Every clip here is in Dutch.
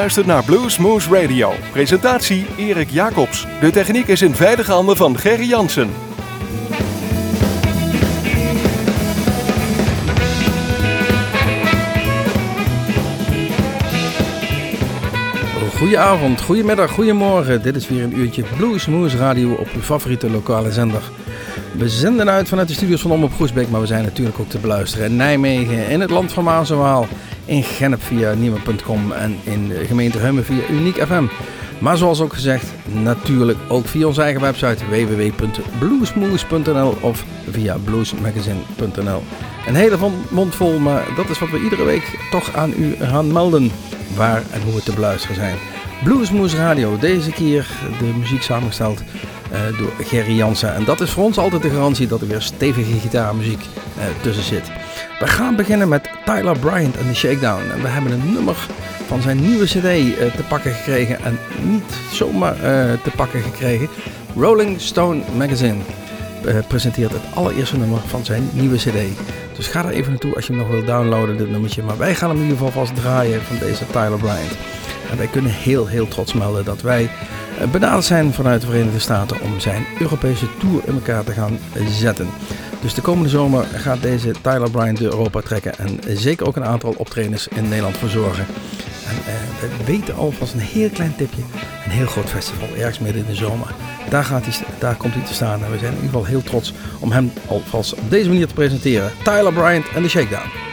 Luistert naar Blues Moose Radio. Presentatie Erik Jacobs. De techniek is in veilige handen van Gerry Jansen. Goedenavond, goedemiddag, goedemorgen. Dit is weer een uurtje Blues Moose Radio op uw favoriete lokale zender. We zenden uit vanuit de studios van Om op Groesbeek, maar we zijn natuurlijk ook te beluisteren in Nijmegen, in het land van Maas en Waal, in Gennep via Nieuwe.com en in de gemeente Hummen via Uniek FM. Maar zoals ook gezegd, natuurlijk ook via onze eigen website www.bluesmoose.nl of via bluesmagazine.nl. Een hele mond vol, maar dat is wat we iedere week toch aan u gaan melden. Waar en hoe we te beluisteren zijn. Bluesmoose Radio, deze keer de muziek samengesteld uh, door Gerry Jansen. En dat is voor ons altijd de garantie dat er weer stevige gitaarmuziek uh, tussen zit. We gaan beginnen met Tyler Bryant en The Shakedown. En we hebben een nummer van zijn nieuwe cd uh, te pakken gekregen. En niet zomaar te pakken gekregen. Rolling Stone Magazine presenteert het allereerste nummer van zijn nieuwe cd. Dus ga er even naartoe als je hem nog wilt downloaden, dit nummertje. Maar wij gaan hem in ieder geval vast draaien van deze Tyler Bryant. En wij kunnen heel, heel trots melden dat wij benaderd zijn vanuit de Verenigde Staten om zijn Europese tour in elkaar te gaan zetten. Dus de komende zomer gaat deze Tyler Bryant de Europa trekken en zeker ook een aantal optredens in Nederland verzorgen. En uh, we weten alvast een heel klein tipje, een heel groot festival, ergens midden in de zomer. Daar, gaat hij, daar komt hij te staan en we zijn in ieder geval heel trots om hem alvast op deze manier te presenteren. Tyler Bryant en de Shakedown.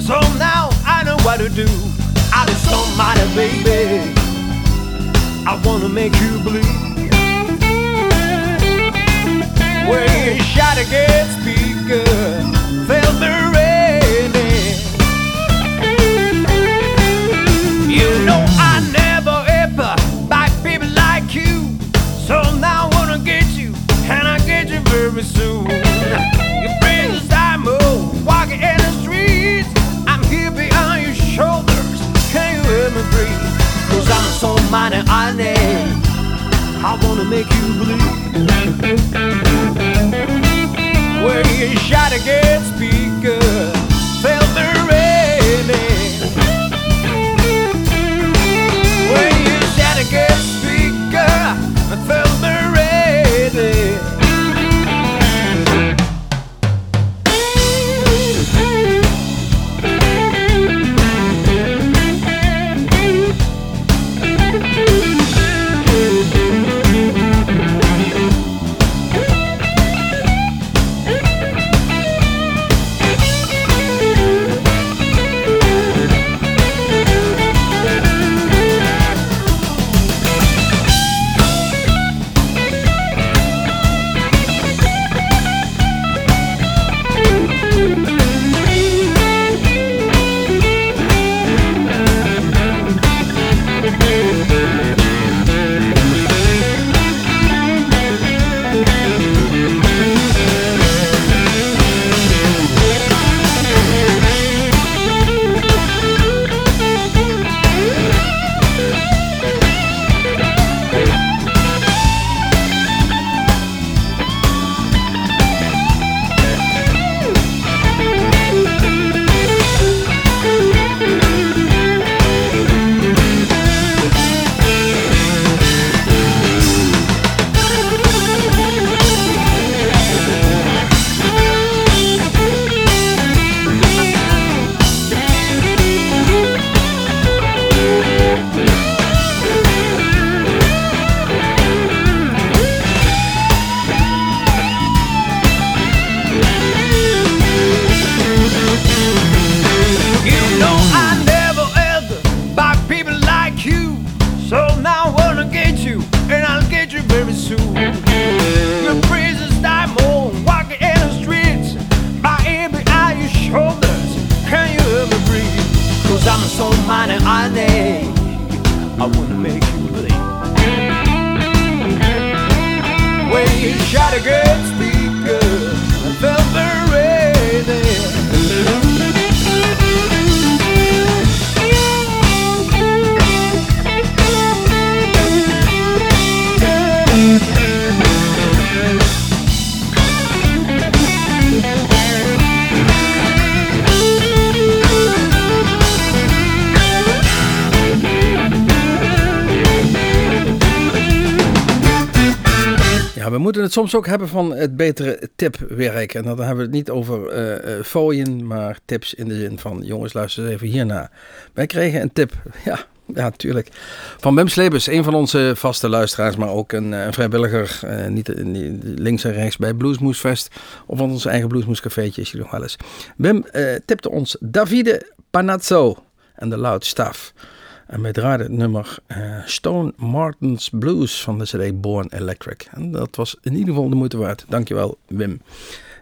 So now I know what to do. I just don't it, baby. I wanna make you believe. When you shot against speaker, money on. I wanna make you bleed. Where your shot against me. Het soms ook hebben van het betere tipwerk. En dan hebben we het niet over eh, fooien, maar tips in de zin van... jongens, luister eens even hierna. Wij kregen een tip, ja, ja, natuurlijk. Van Wim Slebus, een van onze vaste luisteraars... maar ook een, eh, vrijwilliger, niet, links en rechts bij Bluesmoesfest... of van ons eigen Bluesmoescafeetje, is hij nog wel eens. Wim tipte ons Davide Panazzo en de Loud Staff... En wij draaiden het nummer eh, Stone Martin's Blues van de CD Born Electric. En dat was in ieder geval de moeite waard. Dankjewel, Wim.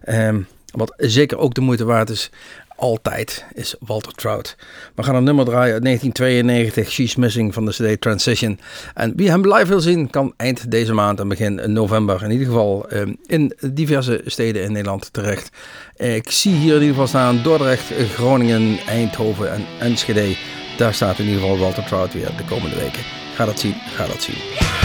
Ehm, wat zeker ook de moeite waard is, altijd, is Walter Trout. We gaan een nummer draaien uit 1992, She's Missing van de CD Transition. En wie hem live wil zien, kan eind deze maand en begin november in ieder geval ehm, in diverse steden in Nederland terecht. Ik zie hier in ieder geval staan Dordrecht, Groningen, Eindhoven en Enschede. Daar staat in ieder geval Walter Trout weer de komende weken. Ga dat zien, ga dat zien.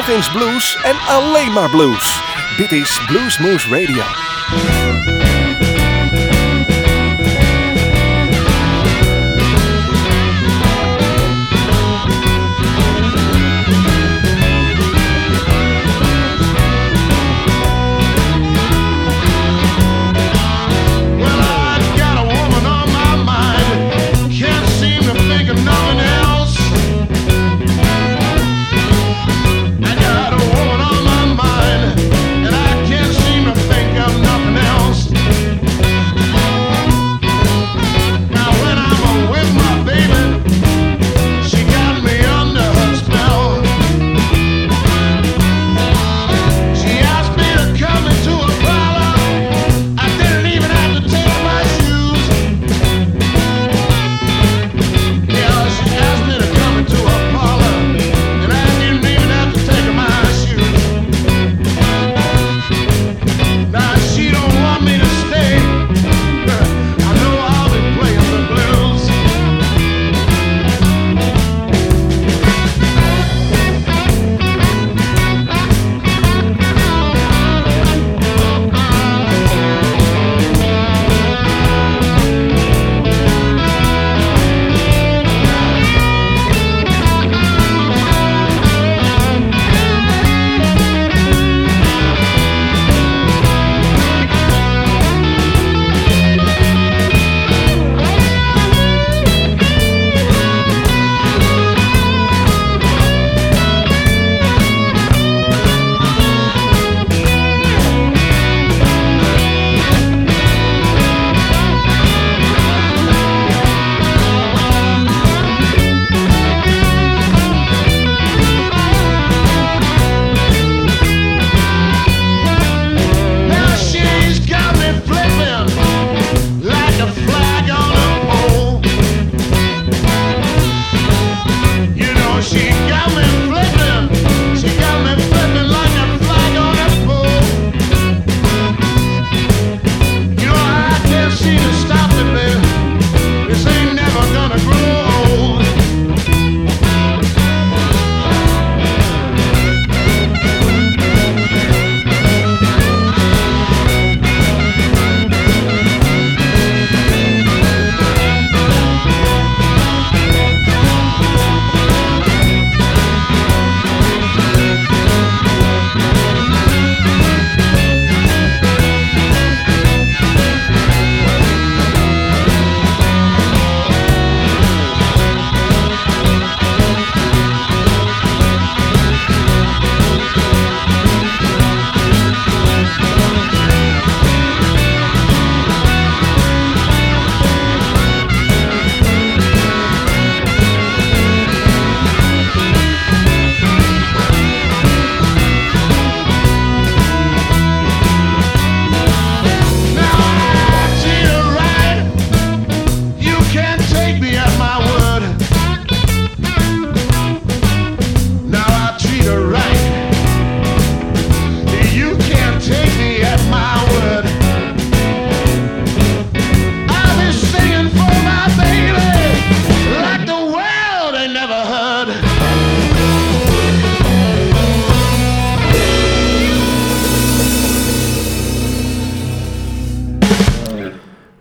Nog eens blues en alleen maar blues. Dit is Blues Moose Radio.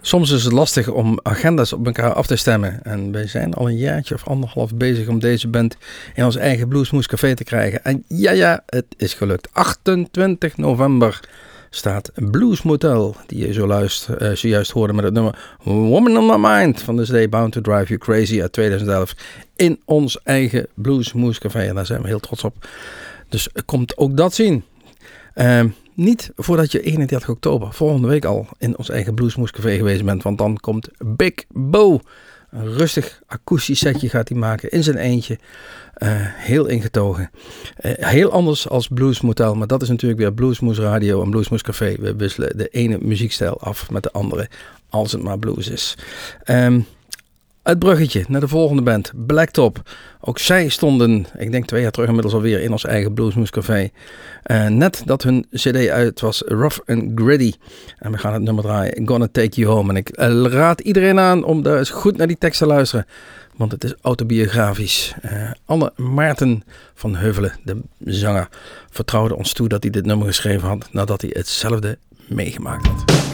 Soms is het lastig om agenda's op elkaar af te stemmen. En wij zijn al een jaartje of anderhalf bezig om deze band in ons eigen Bluesmoes Café te krijgen. En ja, ja, het is gelukt. 28 november staat Blues Motel, die je zo luist, eh, zojuist hoorde met het nummer Woman on My Mind van de CD Bound to Drive You Crazy uit 2011 in ons eigen Bluesmoes Café. En daar zijn we heel trots op. Dus komt ook dat zien. Ehm, niet voordat je 31 oktober, volgende week al, in ons eigen Bluesmoes Café geweest bent. Want dan komt Big Bo. Een rustig akoestisch setje gaat hij maken in zijn eentje. Eh, heel ingetogen. Eh, heel anders als Blues Motel. Maar dat is natuurlijk weer Bluesmoes Radio en Bluesmoes Café. We wisselen de ene muziekstijl af met de andere. Als het maar blues is. Ehm, het bruggetje naar de volgende band, Blacktop. Ook zij stonden, ik denk twee jaar terug inmiddels alweer, in ons eigen Bluesmoescafé. Uh, eh, net dat hun cd uit was, Rough and Gritty. En we gaan het nummer draaien, Gonna Take You Home. En ik eh, raad iedereen aan om daar eens goed naar die tekst te luisteren. Want het is autobiografisch. Eh, Anne Maarten van Heuvelen, de zanger, vertrouwde ons toe dat hij dit nummer geschreven had nadat hij hetzelfde meegemaakt had.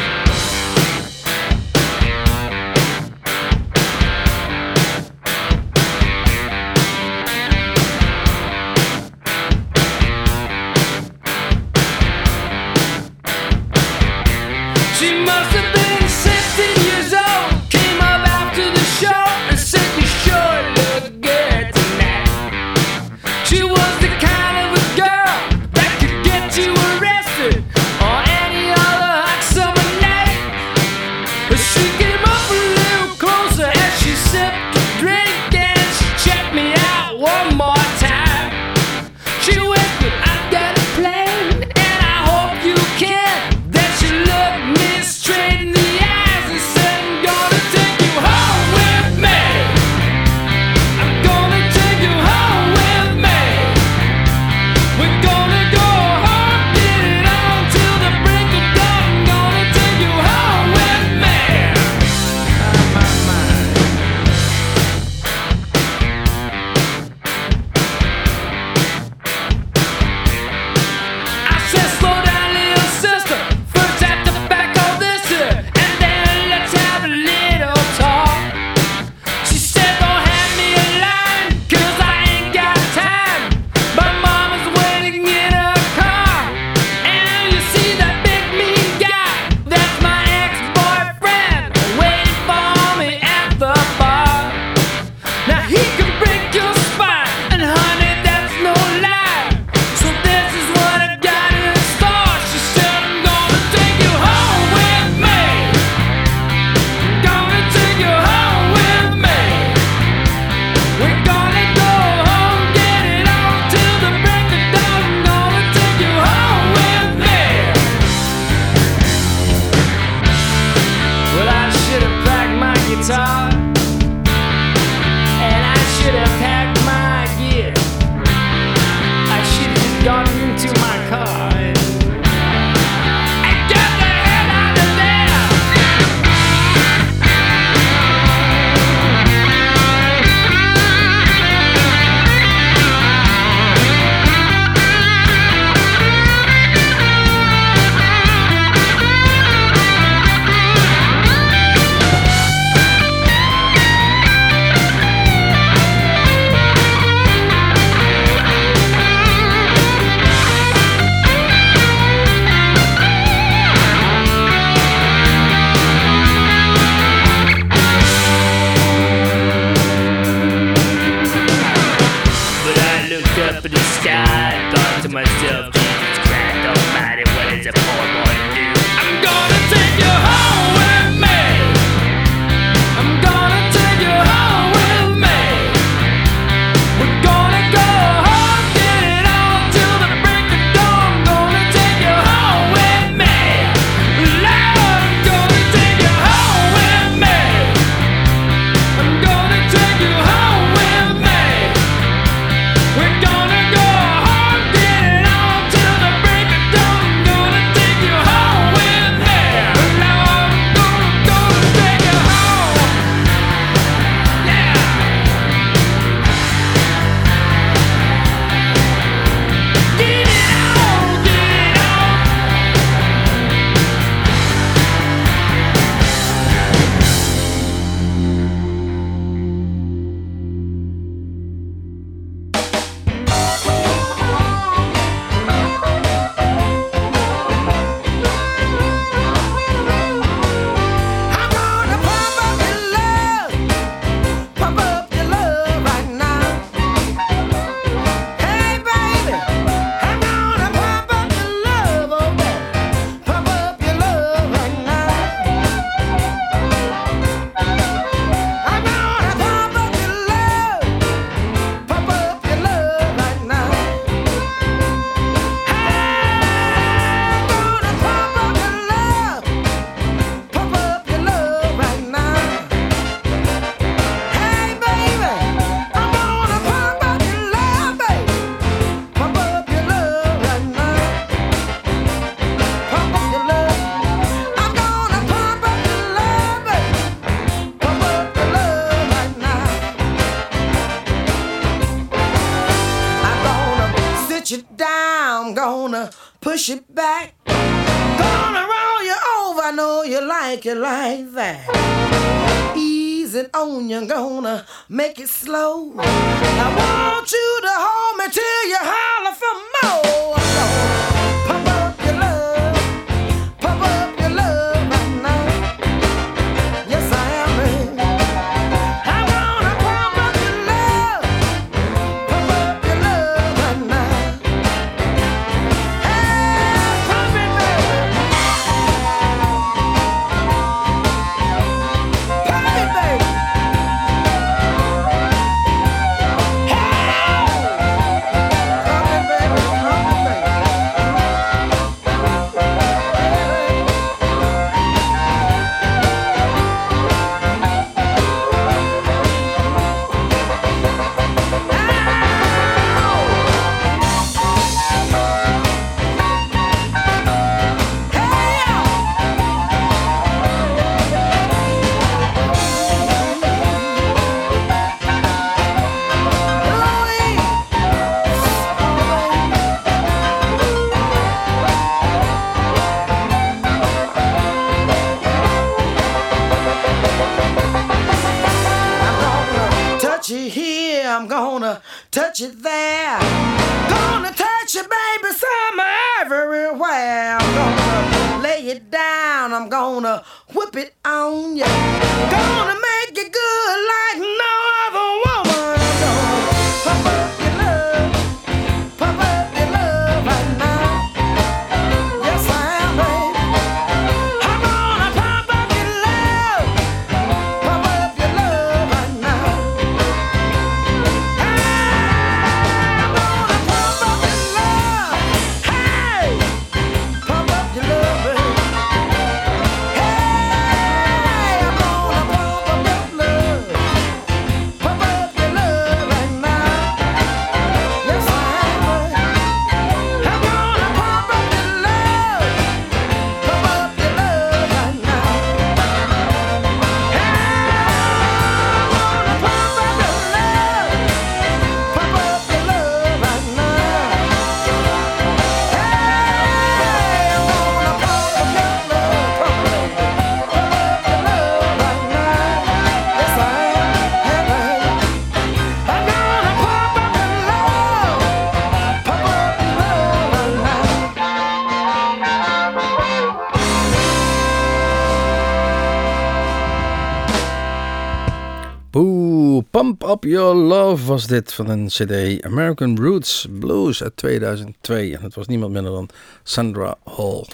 Your Love was dit van een CD American Roots Blues uit 2002. En het was niemand minder dan Sandra Hall.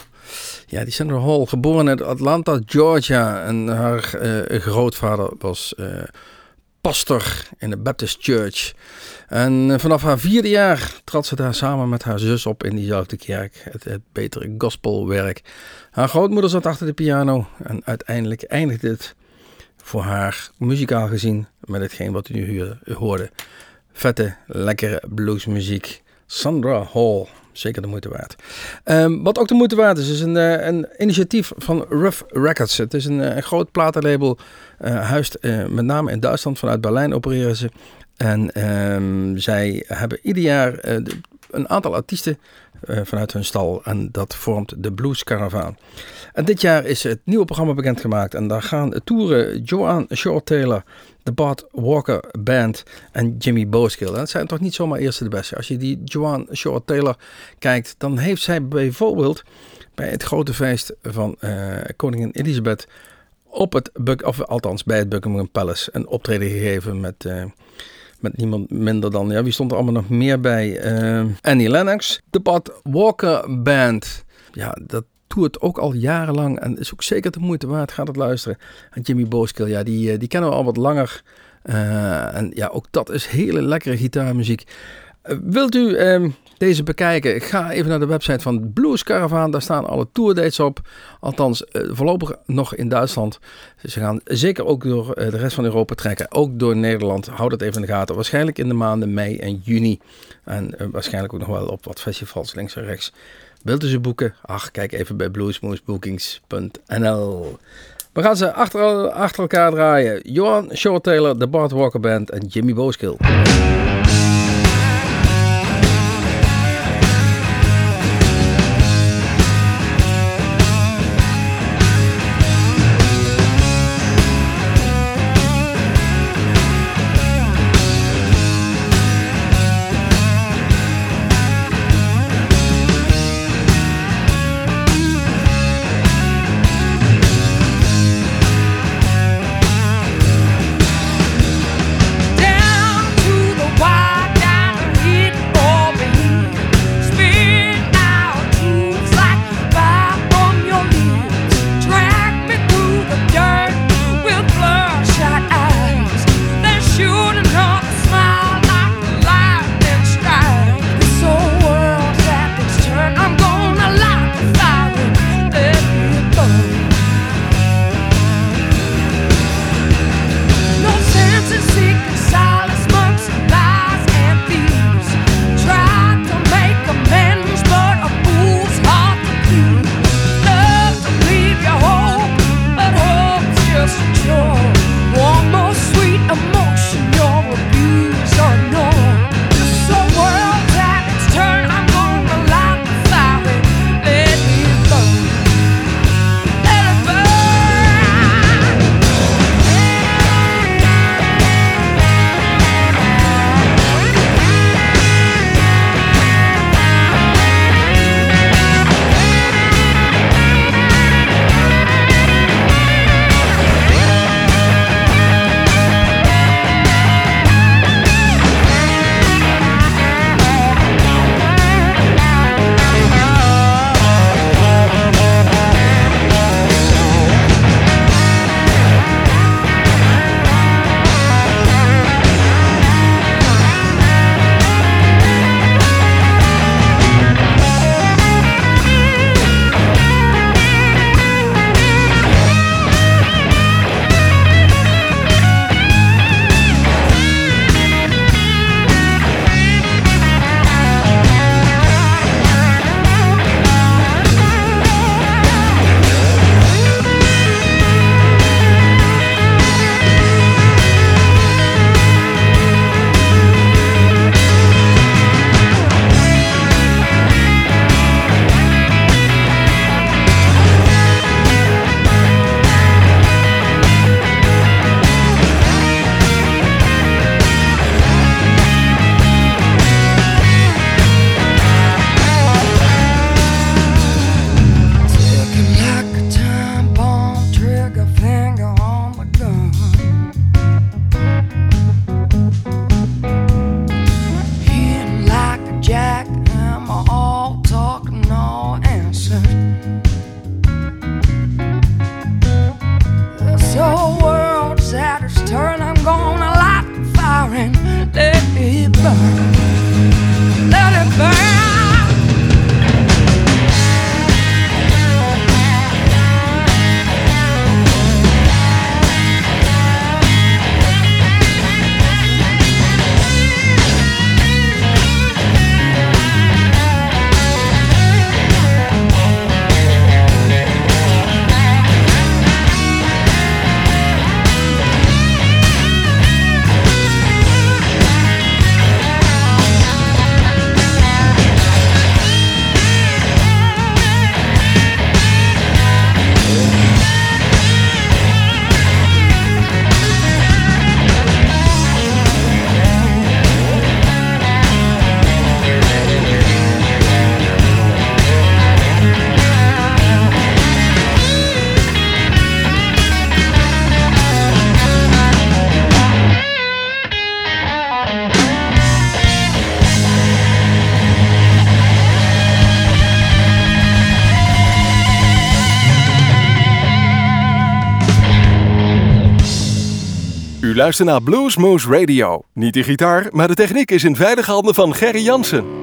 Ja, die Sandra Hall, geboren in Atlanta, Georgia. En haar eh, grootvader was eh, pastor in de Baptist Church. En eh, vanaf haar vierde jaar trad ze daar samen met haar zus op in diezelfde kerk. Het, het betere gospelwerk. Haar grootmoeder zat achter de piano. En uiteindelijk eindigde het voor haar muzikaal gezien met hetgeen wat u nu hoorde. Vette, lekkere bluesmuziek. Sandra Hall, zeker de moeite waard. Ehm, wat ook de moeite waard is, is een, eh, een initiatief van Rough Records. Het is een, eh, groot platenlabel, eh huist met name in Duitsland, vanuit Berlijn opereren ze. En ehm, zij hebben ieder jaar een aantal artiesten eh, vanuit hun stal en dat vormt de Blues Caravan. En dit jaar is het nieuwe programma bekendgemaakt. En daar gaan toeren Joanne Short Taylor, de Bart Walker Band en Jimmy Boskill. En dat zijn toch niet zomaar eerste de beste. Als je die Joanne Short Taylor kijkt, dan heeft zij bijvoorbeeld bij het grote feest van eh, koningin Elizabeth op het, of althans bij het Buckingham Palace, een optreden gegeven met... eh, met niemand minder dan, ja, wie stond er allemaal nog meer bij? Eh, Annie Lennox, de Bud Walker Band. Ja, dat toert ook al jarenlang en is ook zeker de moeite waard. Gaat het luisteren. En Jimmy Boskill, ja, die, eh, die kennen we al wat langer. Eh, en ja, ook dat is hele lekkere gitaarmuziek. Wilt u ehm, deze bekijken? Ga even naar de website van Blues Caravan. Daar staan alle tourdates op. Althans, eh, voorlopig nog in Duitsland. Ze gaan zeker ook door eh, de rest van Europa trekken. Ook door Nederland. Houd het even in de gaten. Waarschijnlijk in de maanden mei en juni. En eh, waarschijnlijk ook nog wel op wat festivals links en rechts. Wilt u ze boeken? Ach, kijk even bij bluesmoosebookings.nl. We gaan ze achter, achter elkaar draaien. Johan Short Taylor, de Bart Walker Band en Jimmy Boskill. summer luistert naar Blues Moose Radio. Niet de gitaar, maar de techniek is in veilige handen van Gerry Jansen.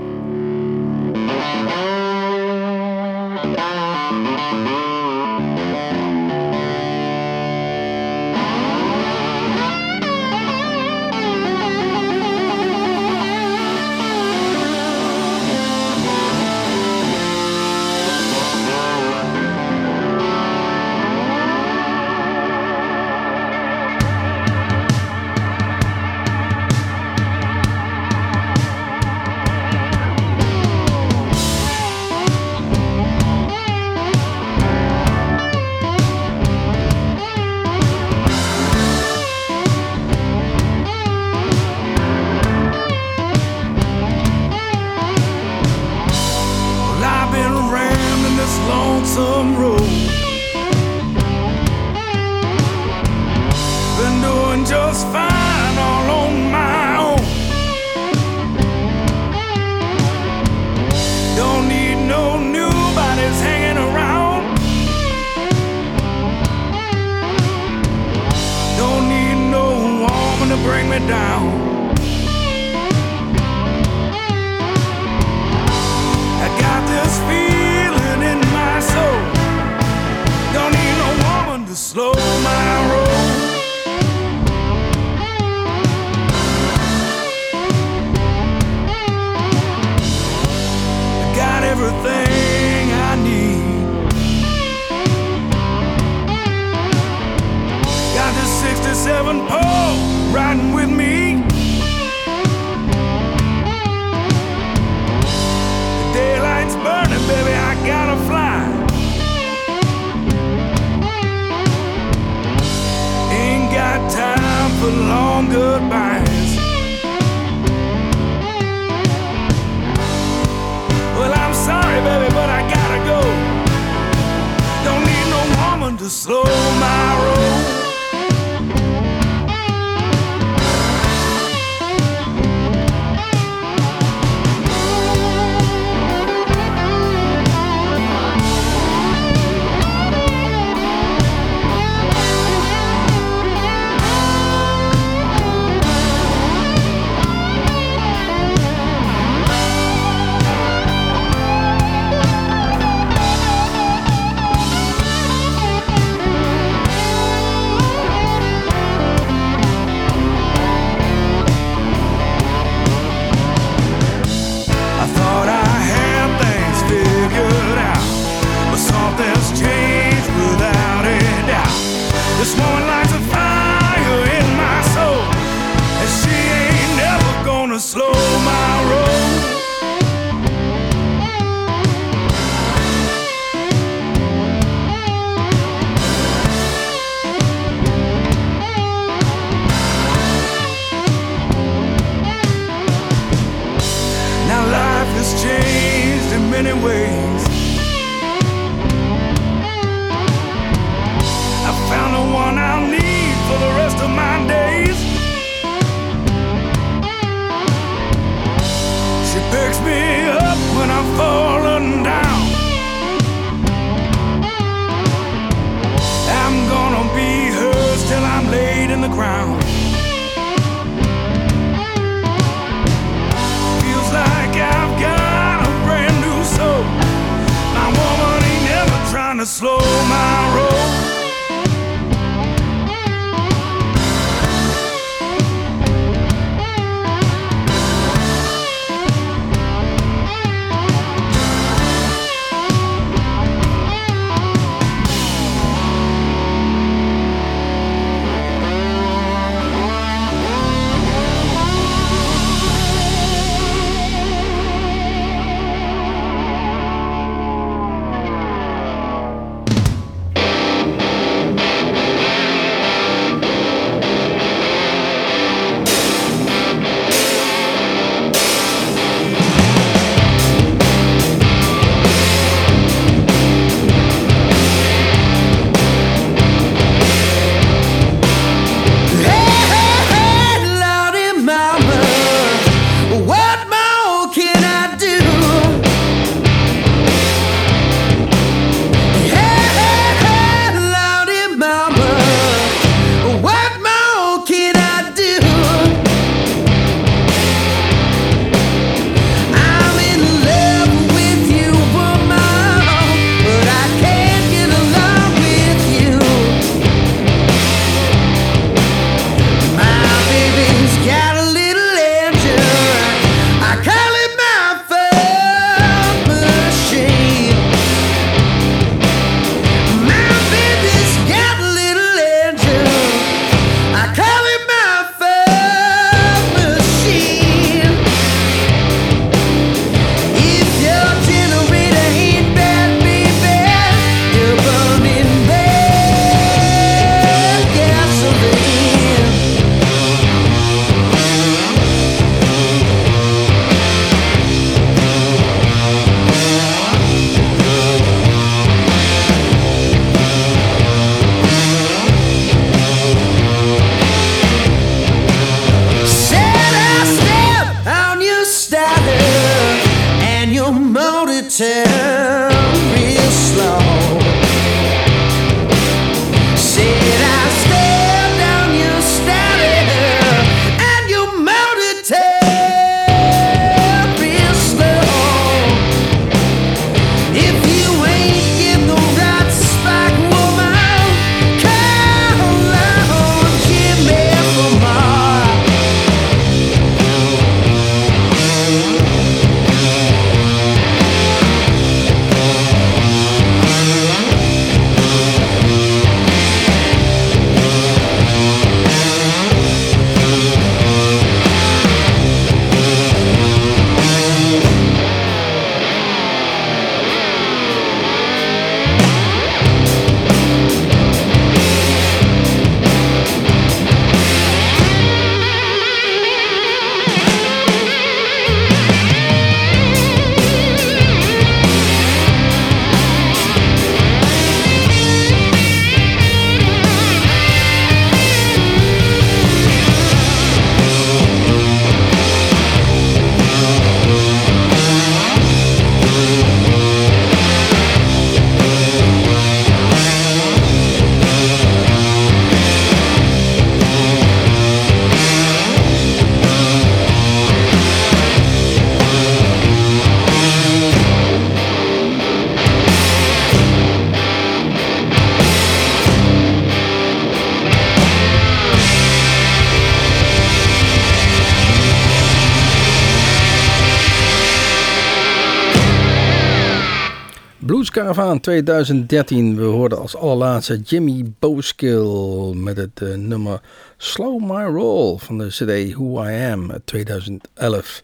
2013. We hoorden als allerlaatste Jimmy Boskill met het eh, nummer Slow My Roll van de CD Who I Am uit 2011.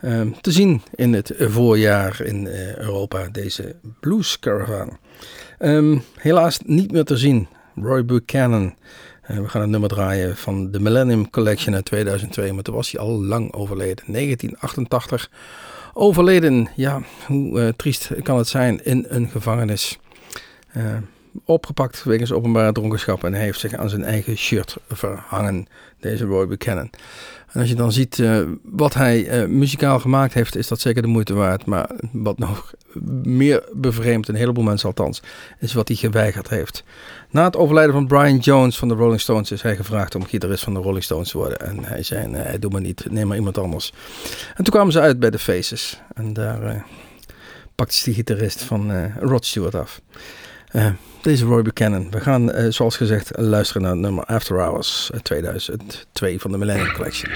Ehm, te zien in het voorjaar in eh, Europa, deze Blues Caravan. Ehm, helaas niet meer te zien. Roy Buchanan. Eh, we gaan een nummer draaien van de Millennium Collection uit 2002, maar toen was hij al lang overleden. 1988 overleden. Ja, hoe eh, triest kan het zijn in een gevangenis. Eh, opgepakt wegens openbare dronkenschap en heeft zich aan zijn eigen shirt verhangen, deze Roy Buchanan. En als je dan ziet eh, wat hij eh, muzikaal gemaakt heeft, is dat zeker de moeite waard. Maar wat nog meer bevreemdt, een heleboel mensen althans, is wat hij geweigerd heeft. Na het overlijden van Brian Jones van de Rolling Stones is hij gevraagd om gitarist van de Rolling Stones te worden. En hij zei, nee, doe maar niet, neem maar iemand anders. En toen kwamen ze uit bij de Faces. En daar eh, pakte de gitarist van Rod Stewart af. Eh, deze Roy Buchanan. We gaan, eh, zoals gezegd, luisteren naar nummer After Hours uit 2002 van de Millennium Collection.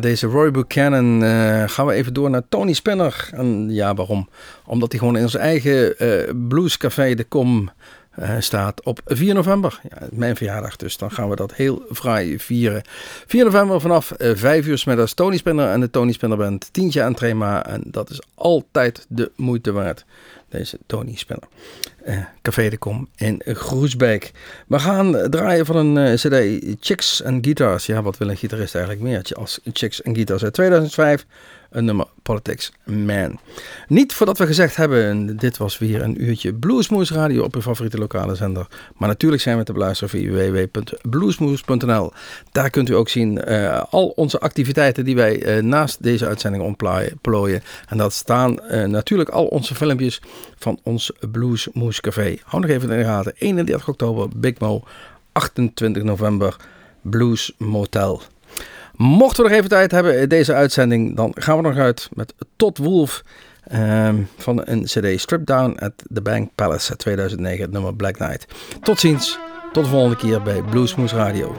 Deze Roy Buchanan eh, gaan we even door naar Tony Spinner. En ja, waarom? Omdat hij gewoon in ons eigen eh, bluescafé De Kom eh, staat op 4 november. Ja, mijn verjaardag dus. Dan gaan we dat heel fraai vieren. 4 november vanaf eh 5 uur middags. Tony Spinner en de Tony Spinner Band. Tientje aan Trema. En dat is altijd de moeite waard. Deze Tony Spinner. Eh, Café de Kom in Groesbeek. We gaan draaien van een eh, cd Chicks and Guitars. Ja, wat wil een gitarist eigenlijk meer als Chicks and Guitars uit 2005. Een nummer Politics Man. Niet voordat we gezegd hebben, dit was weer een uurtje Bluesmoose Radio op uw favoriete lokale zender. Maar natuurlijk zijn we te beluisteren via www.bluesmoose.nl. Daar kunt u ook zien eh, al onze activiteiten die wij eh, naast deze uitzending ontplooien. En dat staan eh, natuurlijk al onze filmpjes van ons Bluesmoose Café. Hou nog even in de gaten. 31 oktober, Big Mo. 28 november, Blues Motel. Mochten we nog even tijd hebben in deze uitzending, dan gaan we nog uit met Todd Wolf ehm, van een CD Strip Down at the Bank Palace uit 2009, het nummer Black Knight. Tot ziens, tot de volgende keer bij Bluesmoose Radio.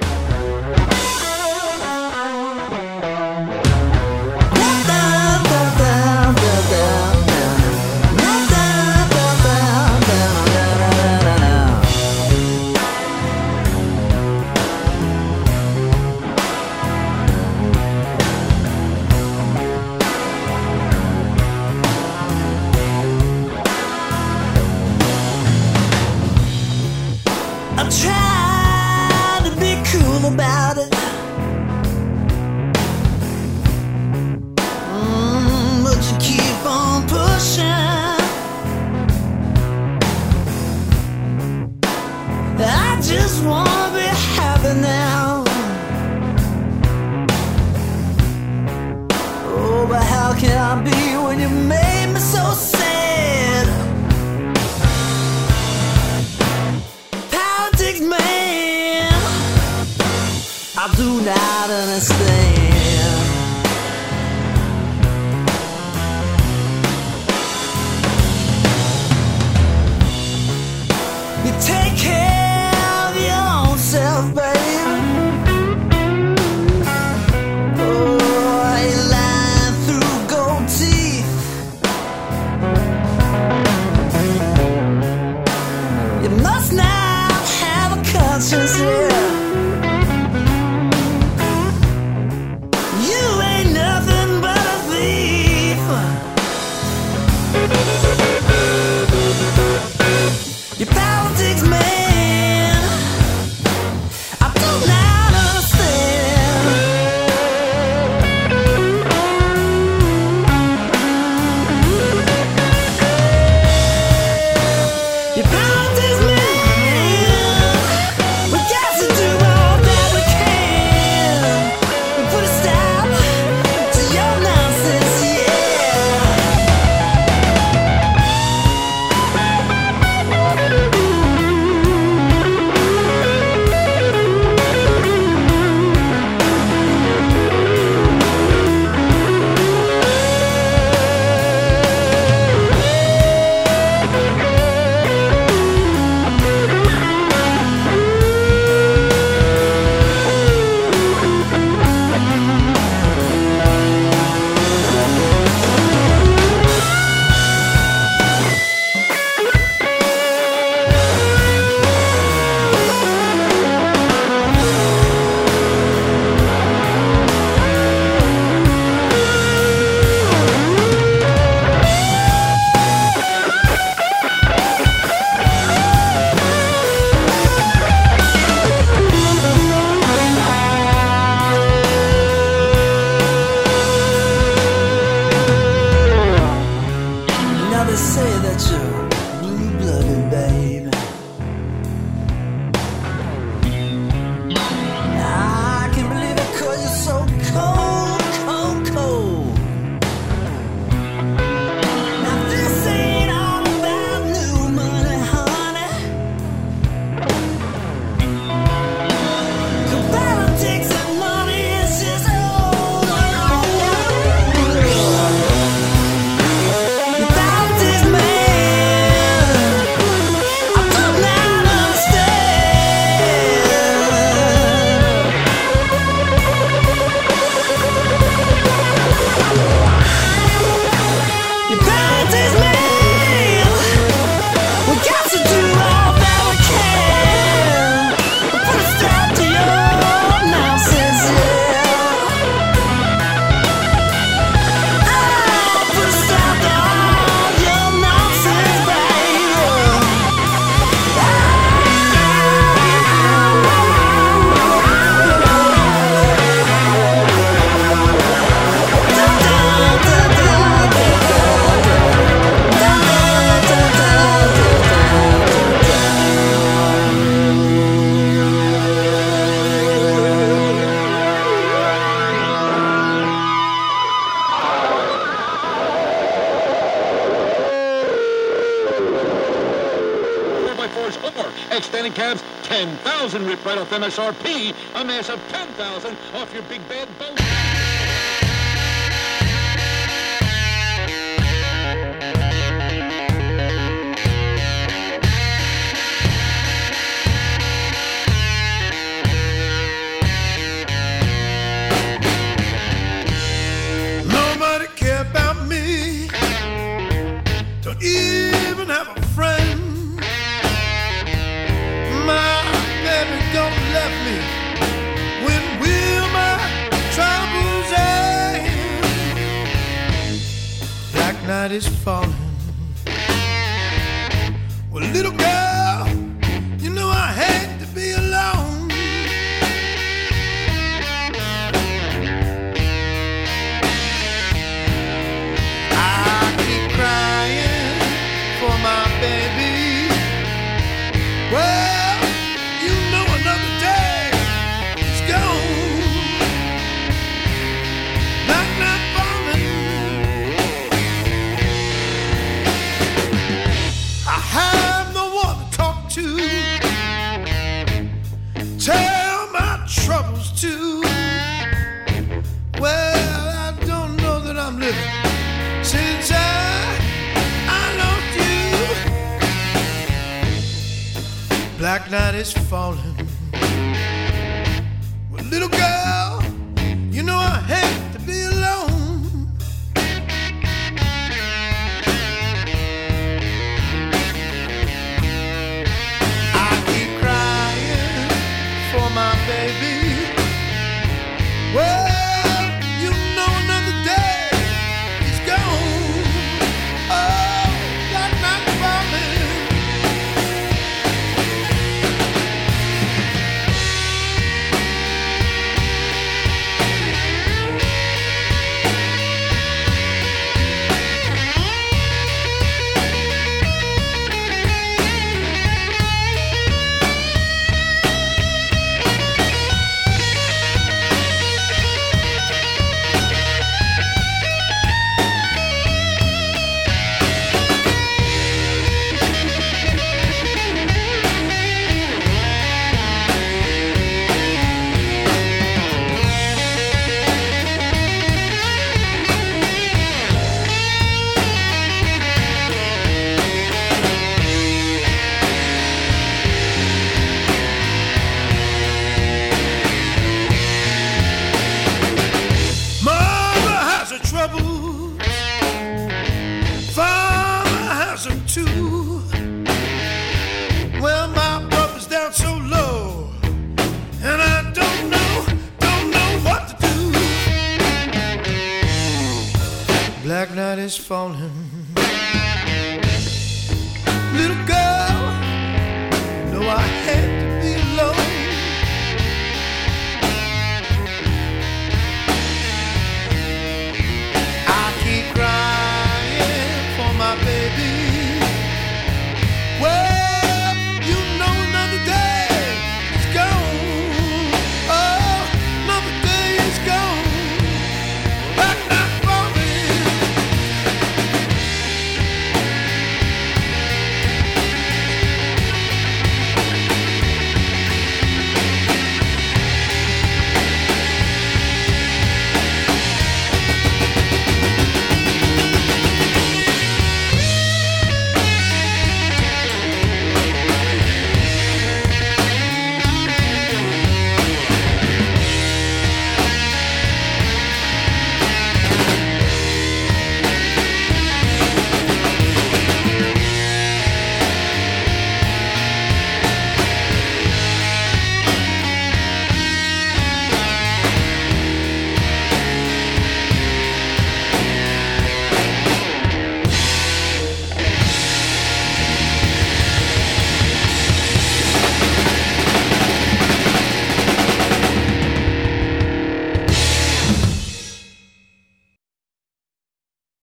FMSRP